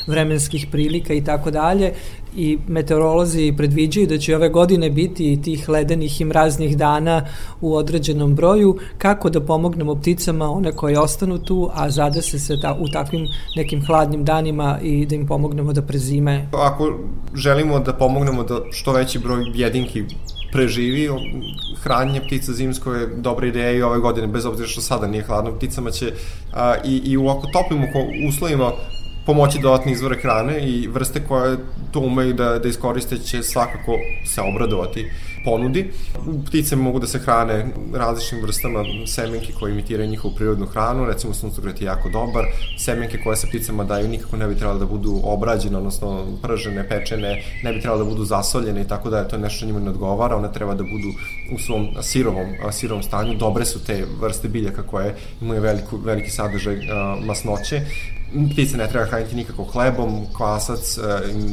vremenskih prilika i tako dalje, i meteorolozi predviđaju da će ove godine biti tih ledenih i mraznih dana u određenom broju, kako da pomognemo pticama, one koje ostanu tu, a zadese se ta, u takvim nekim hladnim danima i da im pomognemo da prezime. Ako želimo da pomognemo da što veći broj jedinki preživi, hranjenje ptica zimsko je dobra ideja i ove godine, bez obzira što sada nije hladno, pticama će a, i, i u ovako toplim uslovima pomoći dodatni izvore hrane i vrste koje to umeju da, da iskoriste će svakako se obradovati ponudi. Ptice mogu da se hrane različitim vrstama semenke koje imitiraju njihovu prirodnu hranu, recimo suncokret je jako dobar, semenke koje se pticama daju nikako ne bi trebalo da budu obrađene, odnosno pržene, pečene, ne bi trebalo da budu zasoljene i tako da je to nešto njima ne odgovara, one treba da budu u svom sirovom, sirovom stanju. Dobre su te vrste biljaka koje imaju veliku, veliki sadržaj masnoće, ptice ne treba hraniti nikako hlebom, kvasac e,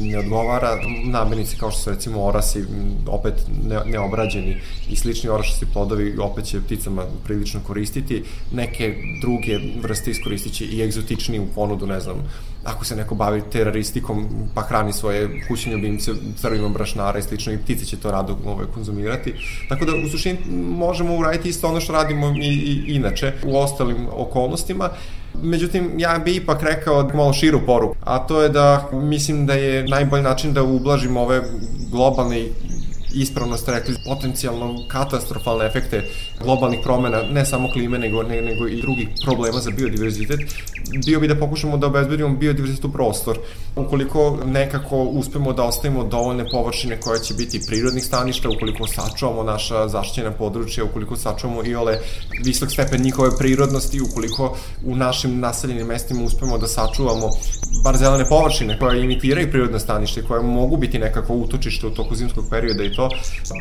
ne odgovara, namirnice kao što su recimo orasi, opet ne, neobrađeni i slični orašasti plodovi opet će pticama prilično koristiti, neke druge vrste iskoristit će i egzotični u ponudu, ne znam, ako se neko bavi teroristikom pa hrani svoje kućne ljubimce crvima brašnara i slično i ptice će to rado ovaj, konzumirati. Tako da u suštini možemo uraditi isto ono što radimo i, i inače u ostalim okolnostima. Međutim, ja bih ipak rekao malo širu poruku, a to je da mislim da je najbolji način da ublažimo ove globalne ispravno ste rekli, potencijalno katastrofalne efekte globalnih promena, ne samo klime, nego, ne, nego i drugih problema za biodiverzitet, bio bi da pokušamo da obezbedimo biodiverzitet u prostor. Ukoliko nekako uspemo da ostavimo dovoljne površine koje će biti prirodnih staništa, ukoliko sačuvamo naša zaštićena područja, ukoliko sačuvamo i ole visok stepen njihove prirodnosti, ukoliko u našim naseljenim mestima uspemo da sačuvamo bar zelene površine koje imitiraju prirodne stanište, koje mogu biti nekako utočište u toku zimskog perioda i to,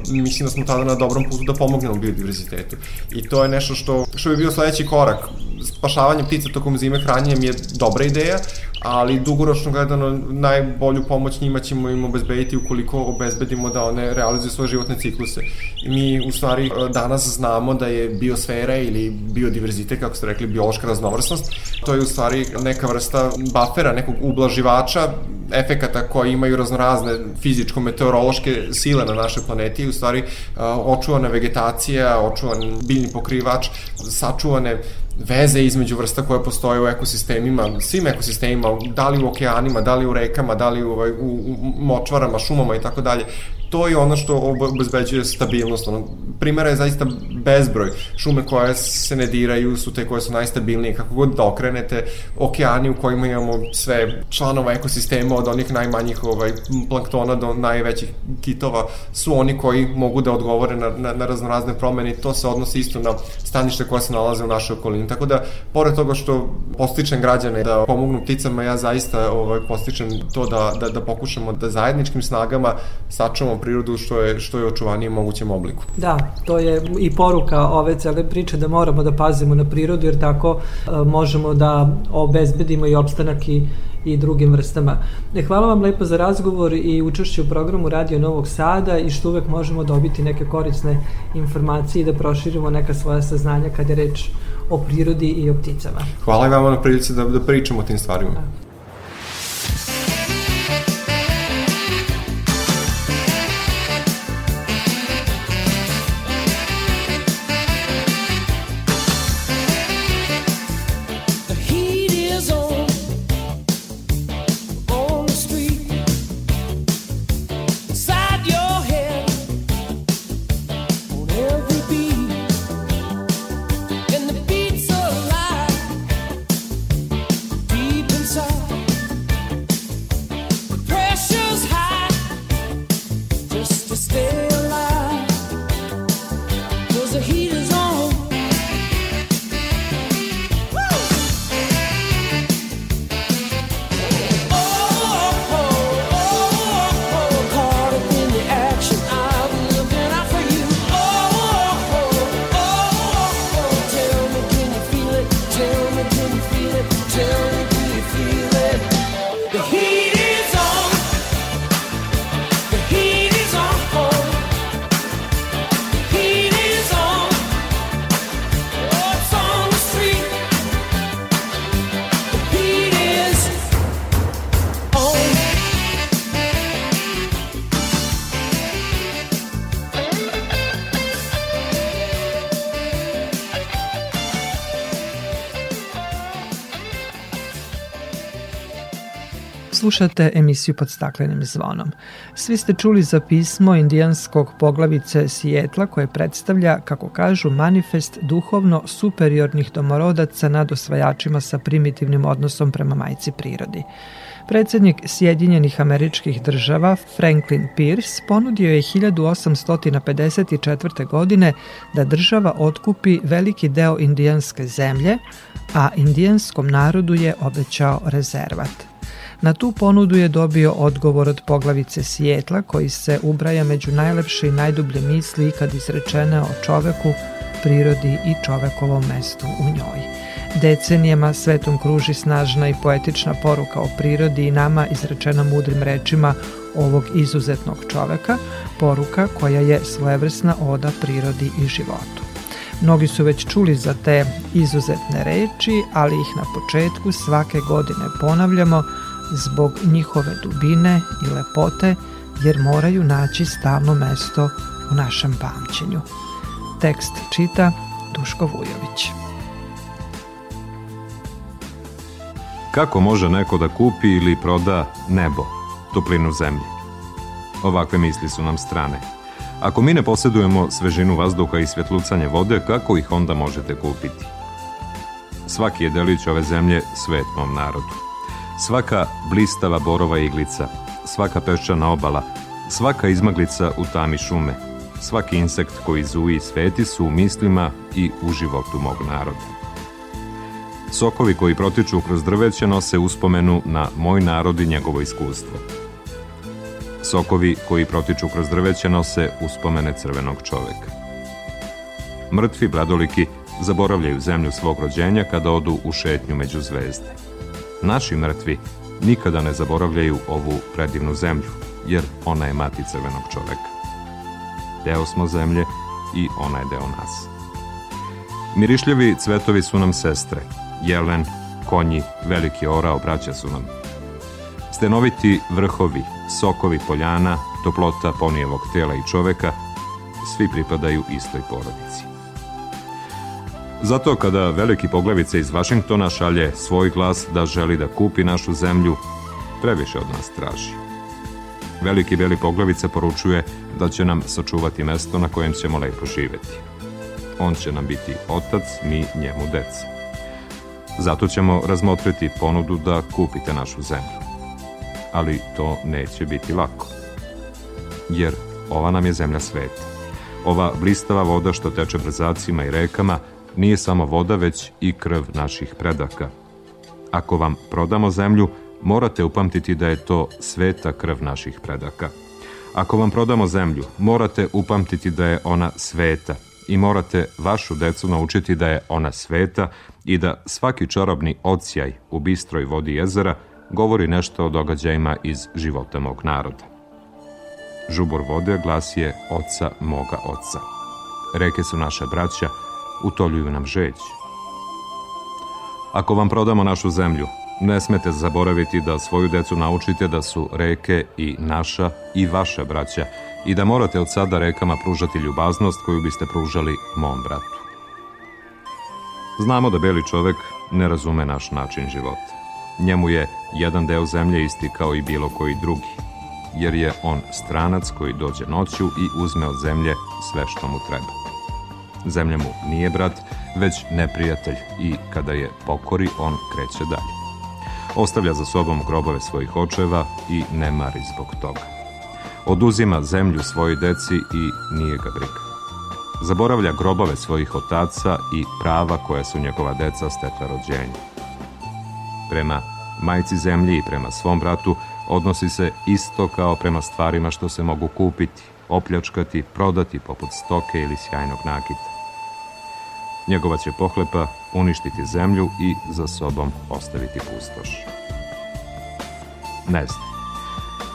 mislim da smo tada na dobrom putu da pomognemo biodiverzitetu. I to je nešto što, što bi bio sledeći korak. Spašavanje ptica tokom zime hranjenjem je dobra ideja, ali dugoročno gledano najbolju pomoć njima ćemo im obezbediti ukoliko obezbedimo da one realizuju svoje životne cikluse. Mi u stvari danas znamo da je biosfera ili biodiverzitet, kako ste rekli, biološka raznovrsnost, to je u stvari neka vrsta bafera, nekog ublaživača efekata koji imaju raznorazne fizičko-meteorološke sile na našoj planeti i u stvari očuvana vegetacija, očuvan biljni pokrivač, sačuvane veze između vrsta koje postoje u ekosistemima, svim ekosistemima, da li u okeanima, da li u rekama, da li u, u, u močvarama, šumama i tako dalje to je ono što obezbeđuje stabilnost. Ono, primjera je zaista bezbroj. Šume koje se ne diraju su te koje su najstabilnije. Kako god da okrenete, okeani u kojima imamo sve članova ekosistema od onih najmanjih ovaj, planktona do najvećih kitova su oni koji mogu da odgovore na, na, na raznorazne promene i to se odnosi isto na stanište koje se nalaze u našoj okolini. Tako da, pored toga što postičem građane da pomognu pticama, ja zaista ovaj, postičem to da, da, da pokušamo da zajedničkim snagama sačuvamo prirodu što je, što je očuvanije mogućem obliku. Da, to je i poruka ove cele priče da moramo da pazimo na prirodu jer tako uh, možemo da obezbedimo i opstanak i i drugim vrstama. E, hvala vam lepo za razgovor i učešće u programu Radio Novog Sada i što uvek možemo dobiti neke korisne informacije i da proširimo neka svoja saznanja kada je reč o prirodi i o pticama. Hvala i vama na prilici da, da pričamo o tim stvarima. Da. Slušate emisiju pod staklenim zvonom. Svi ste čuli za pismo indijanskog poglavice Sijetla koje predstavlja, kako kažu, manifest duhovno superiornih domorodaca nad osvajačima sa primitivnim odnosom prema majci prirodi. Predsednik Sjedinjenih američkih država Franklin Pierce ponudio je 1854. godine da država otkupi veliki deo indijanske zemlje, a indijanskom narodu je obećao rezervat. Na tu ponudu je dobio odgovor od poglavice Sjetla koji se ubraja među najlepše i najdublje misli ikad izrečene o čoveku, prirodi i čovekovom mestu u njoj. Decenijama svetom kruži snažna i poetična poruka o prirodi i nama izrečena mudrim rečima ovog izuzetnog čoveka, poruka koja je svojevrsna oda prirodi i životu. Mnogi su već čuli za te izuzetne reči, ali ih na početku svake godine ponavljamo zbog njihove dubine i lepote, jer moraju naći stalno mesto u našem pamćenju. Tekst čita Duško Vujović. Kako može neko da kupi ili proda nebo, toplinu zemlje? Ovakve misli su nam strane. Ako mi ne posjedujemo svežinu vazduha i svjetlucanje vode, kako ih onda možete kupiti? Svaki je delić ove zemlje svet mom narodu. Svaka blistava borova iglica, svaka peščana obala, svaka izmaglica u tami šume, svaki insekt koji zuji sveti su u mislima i u životu mog naroda. Sokovi koji protiču kroz drveće nose uspomenu na moj narod i njegovo iskustvo. Sokovi koji protiču kroz drveće nose uspomene crvenog čoveka. Mrtvi bradoliki zaboravljaju zemlju svog rođenja kada odu u šetnju među zvezde. Naši mrtvi nikada ne zaboravljaju ovu predivnu zemlju, jer ona je mati crvenog čoveka. Deo smo zemlje i ona je deo nas. Mirišljivi cvetovi su nam sestre, jelen, konji, veliki orao, braća su nam. Stenoviti vrhovi, sokovi poljana, toplota ponijevog tela i čoveka, svi pripadaju istoj porodici. Zato kada veliki poglavice iz Vašingtona šalje svoj glas da želi da kupi našu zemlju, previše od nas traži. veliki beli poglavica poručuje da će nam sačuvati mesto na kojem ćemo lepo živeti. On će nam biti otac, mi njemu deca. Zato ćemo razmotriti ponudu da kupite našu zemlju. Ali to neće biti lako. Jer ova nam je zemlja sveta. Ova blistava voda što teče brzacima i rekama nije samo voda, već i krv naših predaka. Ako vam prodamo zemlju, morate upamtiti da je to sveta krv naših predaka. Ako vam prodamo zemlju, morate upamtiti da je ona sveta i morate vašu decu naučiti da je ona sveta i da svaki čarobni odsjaj u bistroj vodi jezera govori nešto o događajima iz života mog naroda. Žubor vode glas je oca moga oca. Reke su naša braća, utoljuju nam žeć. Ako vam prodamo našu zemlju, ne smete zaboraviti da svoju decu naučite da su reke i naša i vaša braća i da morate od sada rekama pružati ljubaznost koju biste pružali mom bratu. Znamo da beli čovek ne razume naš način života. Njemu je jedan deo zemlje isti kao i bilo koji drugi, jer je on stranac koji dođe noću i uzme od zemlje sve što mu treba. Zemlja mu nije brat, već neprijatelj i kada je pokori, on kreće dalje. Ostavlja za sobom grobove svojih očeva i ne mari zbog toga. Oduzima zemlju svojoj deci i nije ga briga. Zaboravlja grobove svojih otaca i prava koja su njegova deca stekla rođenjem. Prema majci zemlji i prema svom bratu odnosi se isto kao prema stvarima što se mogu kupiti, opljačkati, prodati poput stoke ili sjajnog nakita. Njegova će pohlepa uništiti zemlju i za sobom ostaviti pustoš. Ne znam.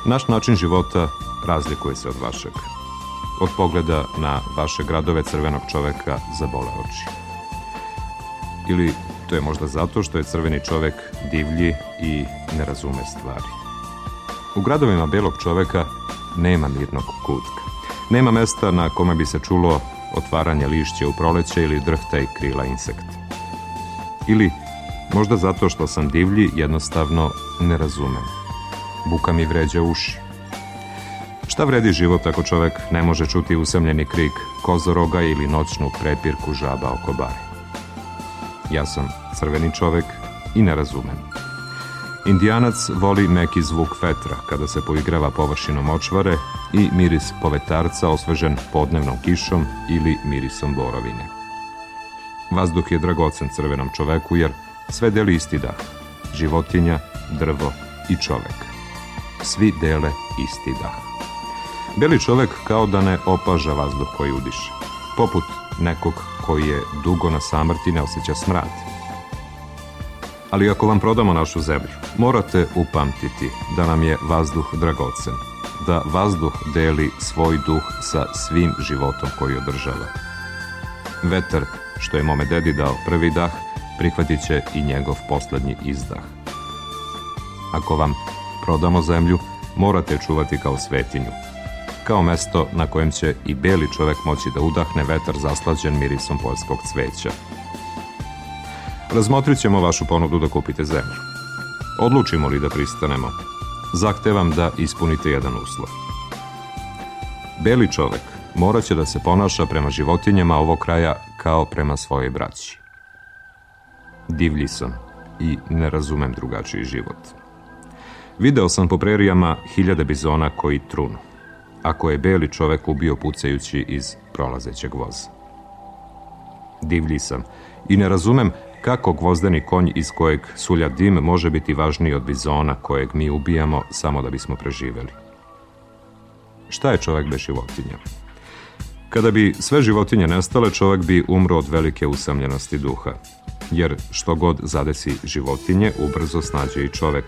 Naš način života razlikuje se od vašeg. Od pogleda na vaše gradove crvenog čoveka zabole oči. Ili to je možda zato što je crveni čovek divlji i ne razume stvari. U gradovima belog čoveka nema mirnog kutka. Nema mesta na kome bi se čulo otvaranje lišća u proleće ili drhtaj krila insekta. Ili možda zato što sam divlji jednostavno ne razumem. Buka mi vređa uši. Šta vredi život ako čovek ne može čuti usamljeni krik kozoroga ili noćnu prepirku žaba oko bare? Ja sam crveni čovek i ne razumem. Indijanac voli meki zvuk vetra kada se poigrava površinom očvare i miris povetarca osvežen podnevnom kišom ili mirisom borovine. Vazduh je dragocen crvenom čoveku jer sve deli isti dah. Životinja, drvo i čovek. Svi dele isti dah. Beli čovek kao da ne opaža vazduh koji udiše. Poput nekog koji je dugo na samrti ne osjeća smrad. Ali ako vam prodamo našu zemlju, morate upamtiti da nam je vazduh dragocen, da vazduh deli svoj duh sa svim životom koji održava. Vetar, što je mome dedi dao prvi dah, prihvatit će i njegov poslednji izdah. Ako vam prodamo zemlju, morate čuvati kao svetinju, kao mesto na kojem će i beli čovek moći da udahne vetar zaslađen mirisom poljskog cveća. Razmotrit ćemo vašu ponudu da kupite zemlju. Odlučimo li da pristanemo, zahtevam da ispunite jedan uslov. Beli čovek moraće da se ponaša prema životinjama ovog kraja kao prema svojoj braći. Divlji sam i ne razumem drugačiji život. Video sam po prerijama hiljade bizona koji trunu, ako je beli čovek ubio pucajući iz prolazećeg voza. Divlji sam i ne razumem kako gvozdeni konj iz kojeg sulja dim može biti važniji od bizona kojeg mi ubijamo samo da bismo preživeli. Šta je čovek bez životinja? Kada bi sve životinje nestale, čovek bi umro od velike usamljenosti duha. Jer što god zadesi životinje, ubrzo snađe i čovek.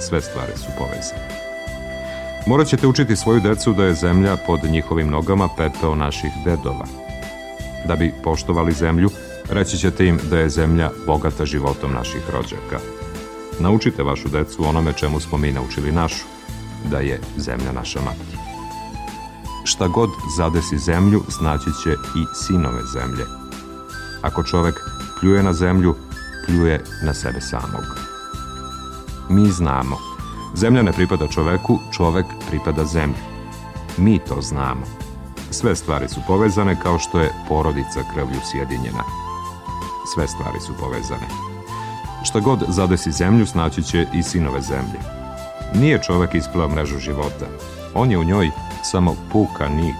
Sve stvari su povezane. Morat ćete učiti svoju decu da je zemlja pod njihovim nogama pepeo naših dedova. Da bi poštovali zemlju, reći ćete im da je zemlja bogata životom naših rođaka. Naučite vašu decu onome čemu smo mi naučili našu, da je zemlja naša mati. Šta god zadesi zemlju, znaći će i sinove zemlje. Ako čovek pljuje na zemlju, pljuje na sebe samog. Mi znamo, Zemlja ne pripada čoveku, čovek pripada zemlji. Mi to znamo. Sve stvari su povezane kao što je porodica krvlju sjedinjena. Sve stvari su povezane. Šta god zadesi zemlju, snaći će i sinove zemlje. Nije čovek isplao mrežu života. On je u njoj samo puka nit.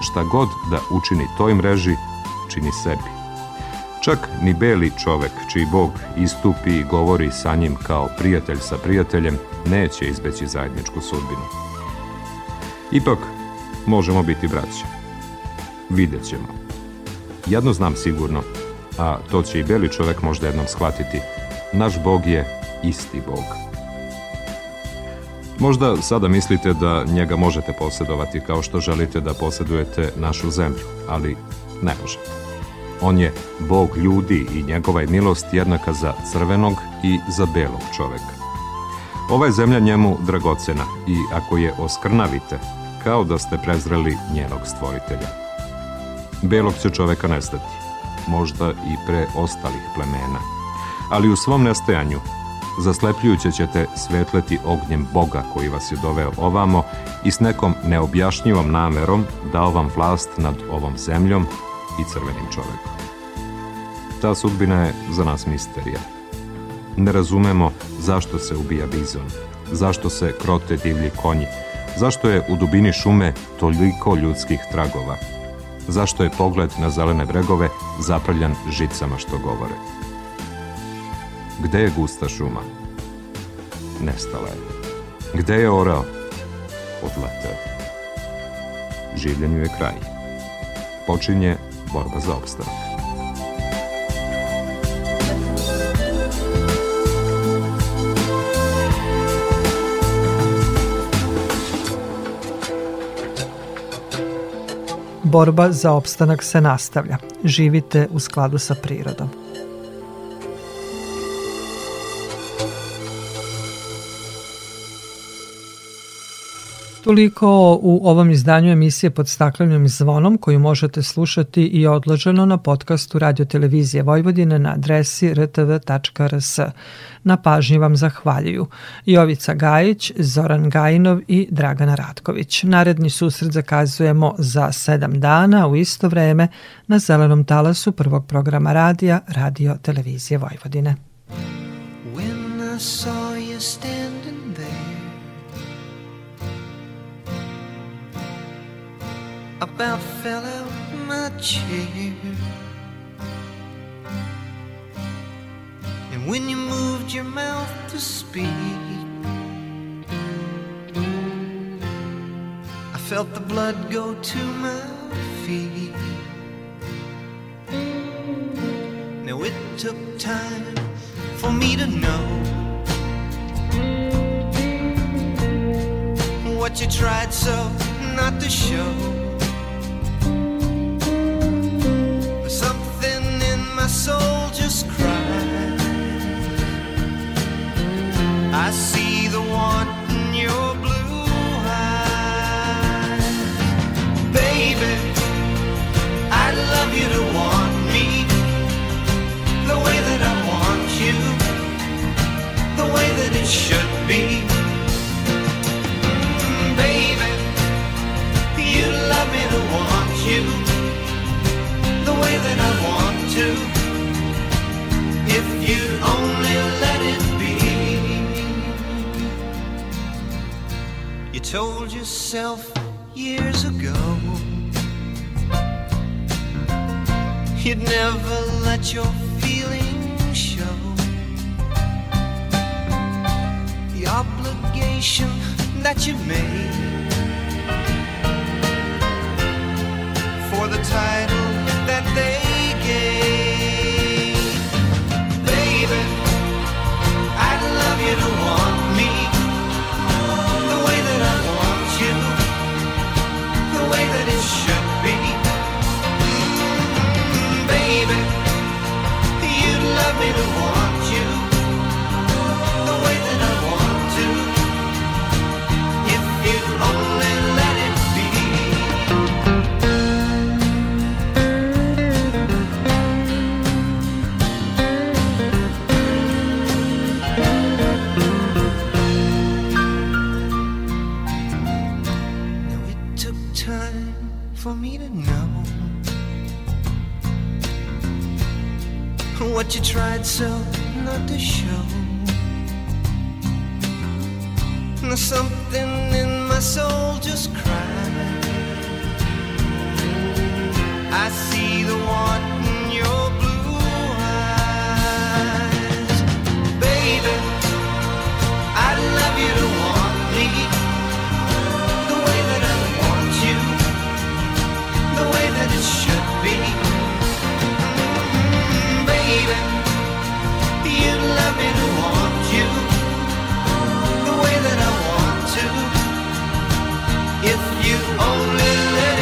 Šta god da učini toj mreži, čini sebi. Čak ni beli čovek, čiji Bog istupi i govori sa njim kao prijatelj sa prijateljem, neće izbeći zajedničku sudbinu. Ipak, možemo biti braća. Vidjet ćemo. Jedno znam sigurno, a to će i beli čovek možda jednom shvatiti. Naš Bog je isti Bog. Možda sada mislite da njega možete posjedovati kao što želite da posjedujete našu zemlju, ali ne možete. On je Bog ljudi i njegova je milost jednaka za crvenog i za belog čoveka. Ova je zemlja njemu dragocena i ako je oskrnavite, kao da ste prezreli njenog stvoritelja. Belog će čoveka nestati, možda i pre ostalih plemena, ali u svom nestajanju zaslepljujuće ćete svetleti ognjem Boga koji vas je doveo ovamo i s nekom neobjašnjivom namerom dao vam vlast nad ovom zemljom i crvenim čovekom. Ta sudbina je za nas misterija. Ne razumemo zašto se ubija bizon, zašto se krote divlji konji, zašto je u dubini šume toliko ljudskih tragova, zašto je pogled na zelene bregove zaprljan žicama što govore. Gde je gusta šuma? Nestala je. Gde je orao? Odleteo. Življenju je kraj. Počinje borba za opstanak. Borba za opstanak se nastavlja. Živite u skladu sa prirodom. Toliko u ovom izdanju emisije pod staklenim zvonom koju možete slušati i odloženo na podcastu Radio Televizije Vojvodine na adresi rtv.rs. Na pažnji vam zahvaljuju Jovica Gajić, Zoran Gajinov i Dragana Ratković. Naredni susret zakazujemo za sedam dana u isto vreme na zelenom talasu prvog programa radija Radio Televizije Vojvodine. When I saw you standing About fell out my chair And when you moved your mouth to speak. I felt the blood go to my feet. Now it took time for me to know what you tried so not to show. Should be. Baby, you'd love me to want you the way that I want to. If you'd only let it be. You told yourself years ago you'd never let your obligation that you made for the title that they gave. Baby, I'd love you to want me the way that I want you, the way that it should be. Baby, you'd love me to want what you tried so not to show. Now something in my soul just cried. I see the want in your blue eyes, baby. I'd love you to want me the way that I want you, the way that it should be. if you only live